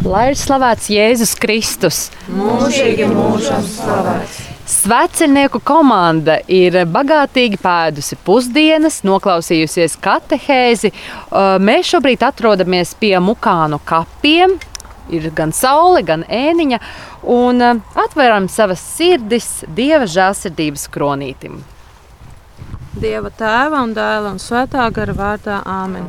Lai ir slavēts Jēzus Kristus. Mūžīgi mūžam slavēts. Sveceļnieku komanda ir bagātīgi pēdusi pusdienas, noklausījusies katehēzi. Mēs šobrīd atrodamies pie Mukānu kapiem. Ir gan saule, gan ēniņa, un atveram savas sirdis Dieva žēlsirdības kronītim. Dieva tēva un dēla un svētā gara vārdā Āmen.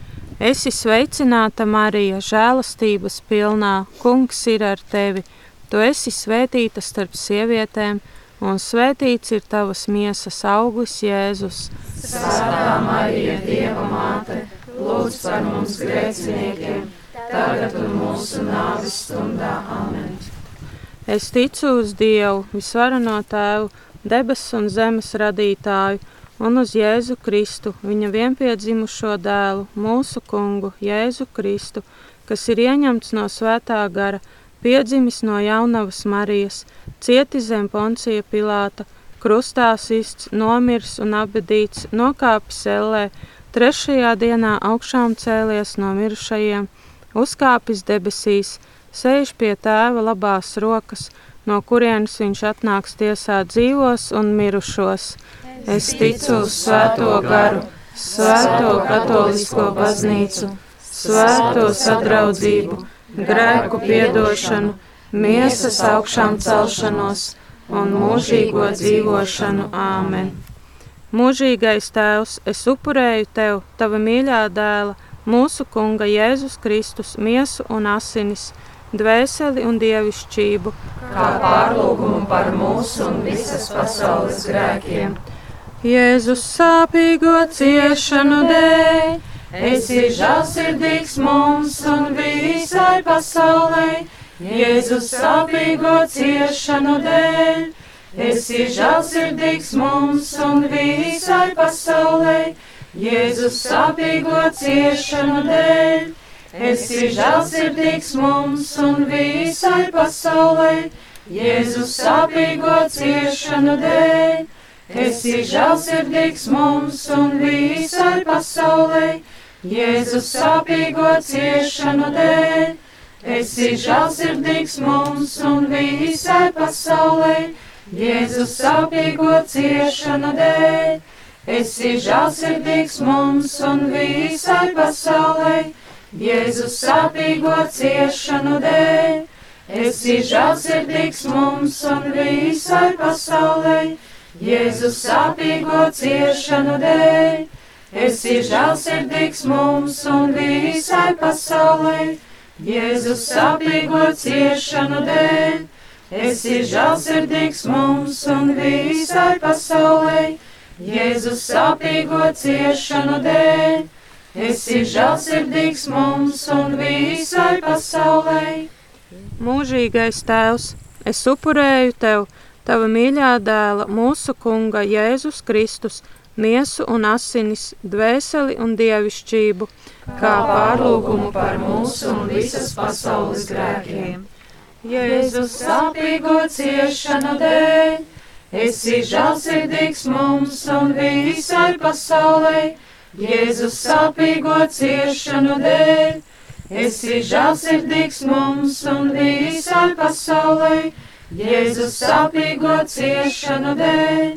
Esi sveicināta, Marija, žēlastības pilnā, Kungs ir ar tevi. Tu esi svētīta starp sievietēm, un svētīts ir tavas miesas auglis, Jēzus. Svētā Marija, Dieva māte, lūdz par mums grēciniekiem, tagad un mūsu nāves stundā. Amen. Es ticu uz Dievu, visvarano tēvu, debesu un zemes radītāju un uz Jēzu Kristu, viņa vienpiedzimušo dēlu, mūsu kungu, Jēzu Kristu, kas ir ieņemts no svētā gara, piedzimis no jaunavas Marijas, cieti zem poncija Pilāta, krustā sists, nomirs un abedīts, nokāpis ellē, trešajā dienā augšām cēlies no mirušajiem, uzkāpis debesīs, sēž pie tēva labās rokas, no kurienes viņš atnāks tiesāt dzīvos un mirušos. Es ticu uz Svēto garu, Svēto katolisko baznīcu, Svēto sadraudzību, grēku piedošanu, miesas augšām celšanos un mūžīgo dzīvošanu. Āmen! Mūžīgais Tēvs, es upurēju Tev, Tava mīļā dēla, mūsu Kunga Jēzus Kristus, miesu un asinis, dvēseli un dievišķību, kā pārlūgumu par mūsu un visas pasaules grēkiem Jēzus sāpīgo ciešanu dēļ, esi žēlsirdīgs mums un visai pasaulē. Jēzus sāpīgo ciešanu dēļ, esi žēlsirdīgs mums un visai pasaulē. Jēzus sāpīgo ciešanu dēļ, esi žēlsirdīgs mums un visai pasaulē. Jēzus sāpīgo ciešanu dēļ esi žēlsirdīgs mums un visai pasaulē, Jēzus sāpīgo ciešanu dēļ. Esi žēlsirdīgs mums un visai pasaulē, Jēzus sāpīgo ciešanu dēļ. Esi žēlsirdīgs mums un visai pasaulē, Jēzus sāpīgo ciešanu dēļ. Esi žēlsirdīgs mums un visai pasaulē, Jēzus sāpīgo ciešanu dēļ, esi žēlsirdīgs mums un visai pasaulē. Jēzus sāpīgo ciešanu dēļ, esi žēlsirdīgs mums un visai pasaulē. Jēzus sāpīgo ciešanu dēļ, esi žēlsirdīgs mums un visai pasaulē. Mūžīgais Tēvs, es upurēju Tev! Tava mīļā dēla, mūsu Kunga Jēzus Kristus, miesu un asinis, dvēseli un dievišķību, kā pārlūgumu par mūsu un visas pasaules grēkiem. Jēzus sāpīgo ciešanu dēļ, esi žēlsirdīgs mums un visai pasaulē. Jēzus sāpīgo ciešanu dēļ, esi žēlsirdīgs mums un visai pasaulē. Jēzus sāpīgo ciešanu dēļ,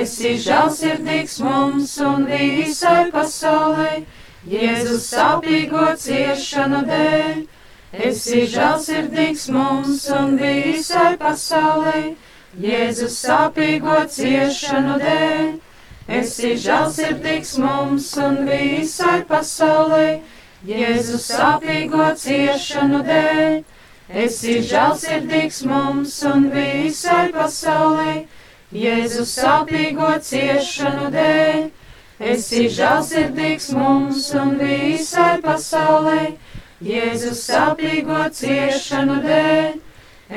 esi žēlsirdīgs mums un visai pasaulē. Jēzus sāpīgo ciešanu dēļ, esi žēlsirdīgs mums un visai pasaulē. Jēzus sāpīgo ciešanu dēļ, esi žēlsirdīgs mums un visai pasaulē. Jēzus sāpīgo ciešanu dēļ esi žēlsirdīgs mums un visai pasaulē, Jēzus sāpīgo ciešanu dēļ. Esi žēlsirdīgs mums un visai pasaulē, Jēzus sāpīgo ciešanu dēļ.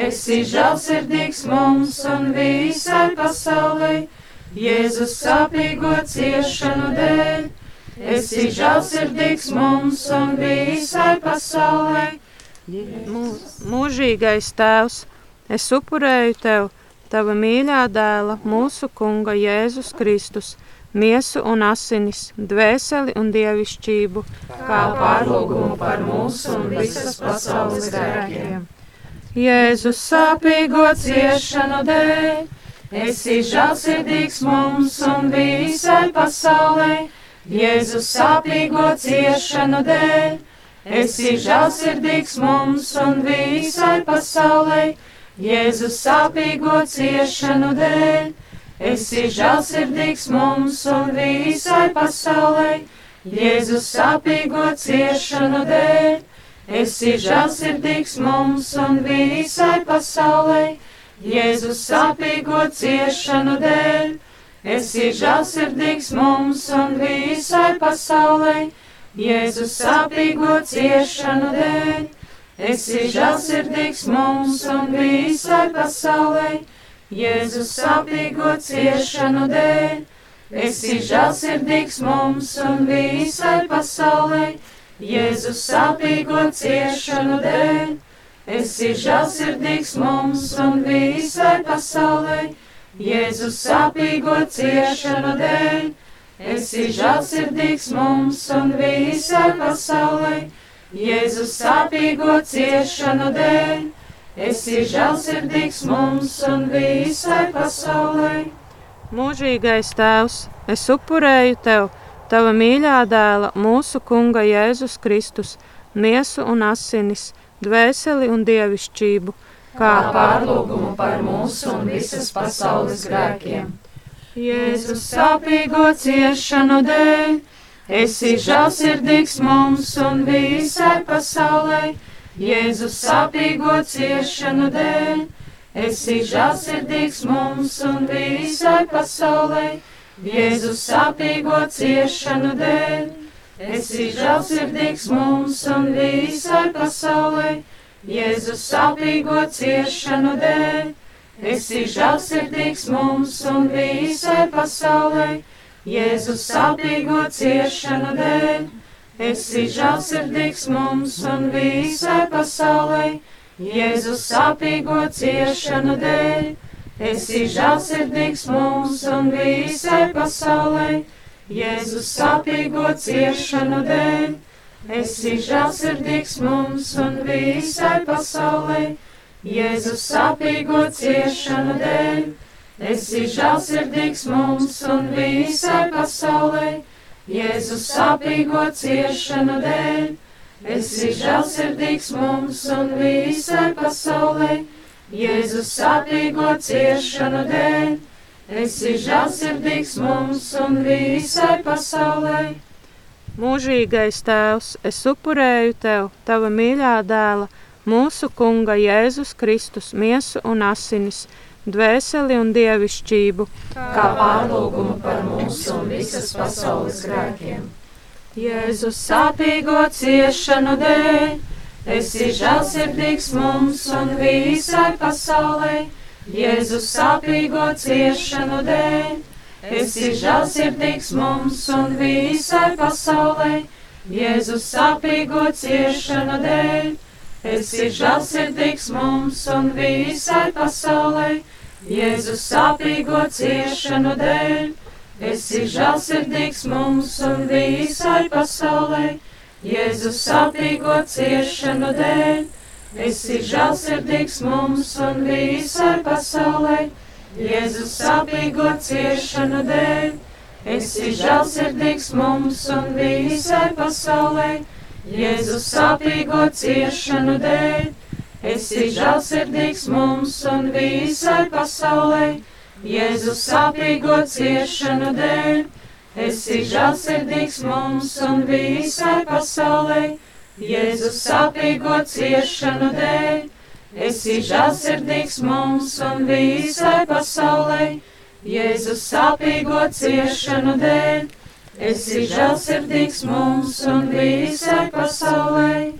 esi žēlsirdīgs mums un visai pasaulē, Jēzus sāpīgo ciešanu dēļ. Esi žēlsirdīgs mums un visai pasaulē. Mūžīgais Tēvs, es upurēju Tev, Tava mīļā dēla, mūsu Kunga Jēzus Kristus miesu un asinis, dvēseli un dievišķību, kā pārlūgumu par mūsu un visas pasaules grēkiem. Jēzus sāpīgo ciešanu dēļ, esi žēlsirdīgs mums un visai pasaulē, Jēzus sāpīgo ciešanu dēļ, esi žēlsirdīgs mums un visai pasaulē, Jēzus sāpīgo ciešanu dēļ. Esi žēlsirdīgs mums un visai pasaulē, Jēzus sāpīgo ciešanu dēļ. Esi žēlsirdīgs mums un visai pasaulē, Jēzus sāpīgo ciešanu dēļ. Esi žēlsirdīgs mums un visai pasaulē, Jēzus sāpīgo ciešanu dēļ. Esi žēlsirdīgs mums un visai pasaulē, Jēzus sāpīgo ciešanu dēļ, esi žēlsirdīgs mums un visai pasaulē. Jēzus sāpīgo ciešanu dēļ, esi žēlsirdīgs mums un visai pasaulē. Jēzus sāpīgo ciešanu dēļ, esi žēlsirdīgs mums un visai pasaulē. Jēzus sāpīgo ciešanu dēļ esi žēlsirdīgs mums un visai pasaulē. Mūžīgais Tēvs, es upurēju Tev, Tava mīļā dēla, mūsu Kunga Jēzus Kristus, miesu un asinis, dvēseli un dievišķību, kā pārlūgumu par mūsu un visas pasaules grēkiem. Jēzus sāpīgo ciešanu dēļ, esi žēlsirdīgs mums un visai pasaulē Jēzus sāpīgo ciešanu dēļ, esi žēlsirdīgs mums un visai pasaulē. Jēzus sāpīgo ciešanu dēļ, esi žēlsirdīgs mums un visai pasaulē. Jēzus sāpīgo ciešanu dēļ, esi žēlsirdīgs mums un visai pasaulē. Jēzus sāpīgo ciešanu dēļ esi žēlsirdīgs mums un visai pasaulē, Jēzus sāpīgo ciešanu dēļ. Esi žēlsirdīgs mums un visai pasaulē, Jēzus sāpīgo ciešanu dēļ. Esi žēlsirdīgs mums un visai pasaulē, Jēzus sāpīgo ciešanu dēļ. Esi žēlsirdīgs mums un visai pasaulē. Jēzus sāpīgo ciešanu dēļ, esi žēlsirdīgs mums un visai pasaulē. Jēzus sāpīgo ciešanu dēļ, esi žēlsirdīgs mums un visai pasaulē. Mūžīgais Tēvs, es upurēju Tev, Tava mīļā dēla, mūsu Kunga Jēzus Kristus miesu un asinis dvēseli un dievišķību, kā pārlūgumu par mūsu un visas pasaules grēkiem. Jēzus sāpīgo ciešanu dēļ, esi žēlsirdīgs mums un visai pasaulē. Jēzus sāpīgo ciešanu dēļ, esi žēlsirdīgs mums un visai pasaulē. Jēzus sāpīgo ciešanu dēļ, esi žēlsirdīgs mums un visai pasaulē. Jēzus sāpīgo ciešanu dēļ, esi žēlsirdīgs mums un visai pasaulē. Jēzus sāpīgo ciešanu dēļ, esi žēlsirdīgs mums un visai pasaulē. Jēzus sāpīgo ciešanu dēļ, esi žēlsirdīgs mums un visai pasaulē. Jēzus sāpīgo ciešanu dēļ. Esi žēlsirdīgs mums un visai pasaulē, Jēzus sāpīgo ciešanu dēļ, esi žēlsirdīgs mums un visai pasaulē, Jēzus sāpīgo ciešanu dēļ, esi žēlsirdīgs mums un visai pasaulē, Jēzus sāpīgo ciešanu dēļ, esi žēlsirdīgs mums un visai pasaulē.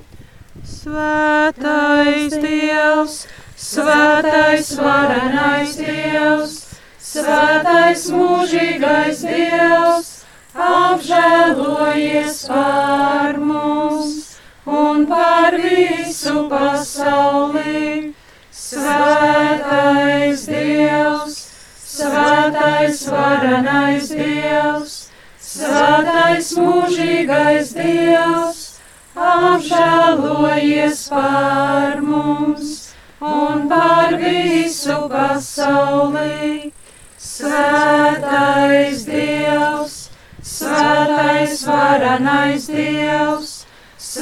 Svētais Dievs, Svētais varenais Dievs, Svētais mūžīgais Dievs, apžēlojies par mums un par visu pasauli. Svētais Dievs, Svētais varenais Dievs, Svētais mūžīgais Dievs, apžēlojies par mums un par visu pasauli. Svētais Dievs, Svētais varenais Dievs,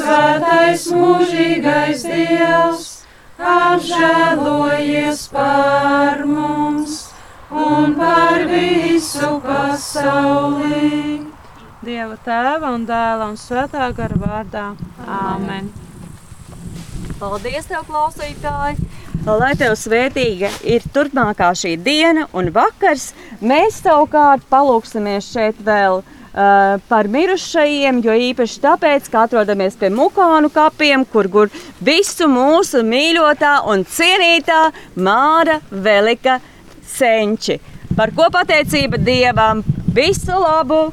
Svētais mūžīgais Dievs, apžēlojies par mums un par visu pasauli. Dieva tēva un dēla un svētā gara vārdā. Āmen! Paldies, tev, klausītāji! Lai tev svētīga ir turpmākā šī diena un vakars, mēs savukārt palūksimies šeit vēl par mirušajiem, jo īpaši tāpēc, ka atrodamies pie mukānu kapiem, kur gur visu mūsu mīļotā un cienītā Māra Velika senči. Par ko pateicība Dievam! Visu labu!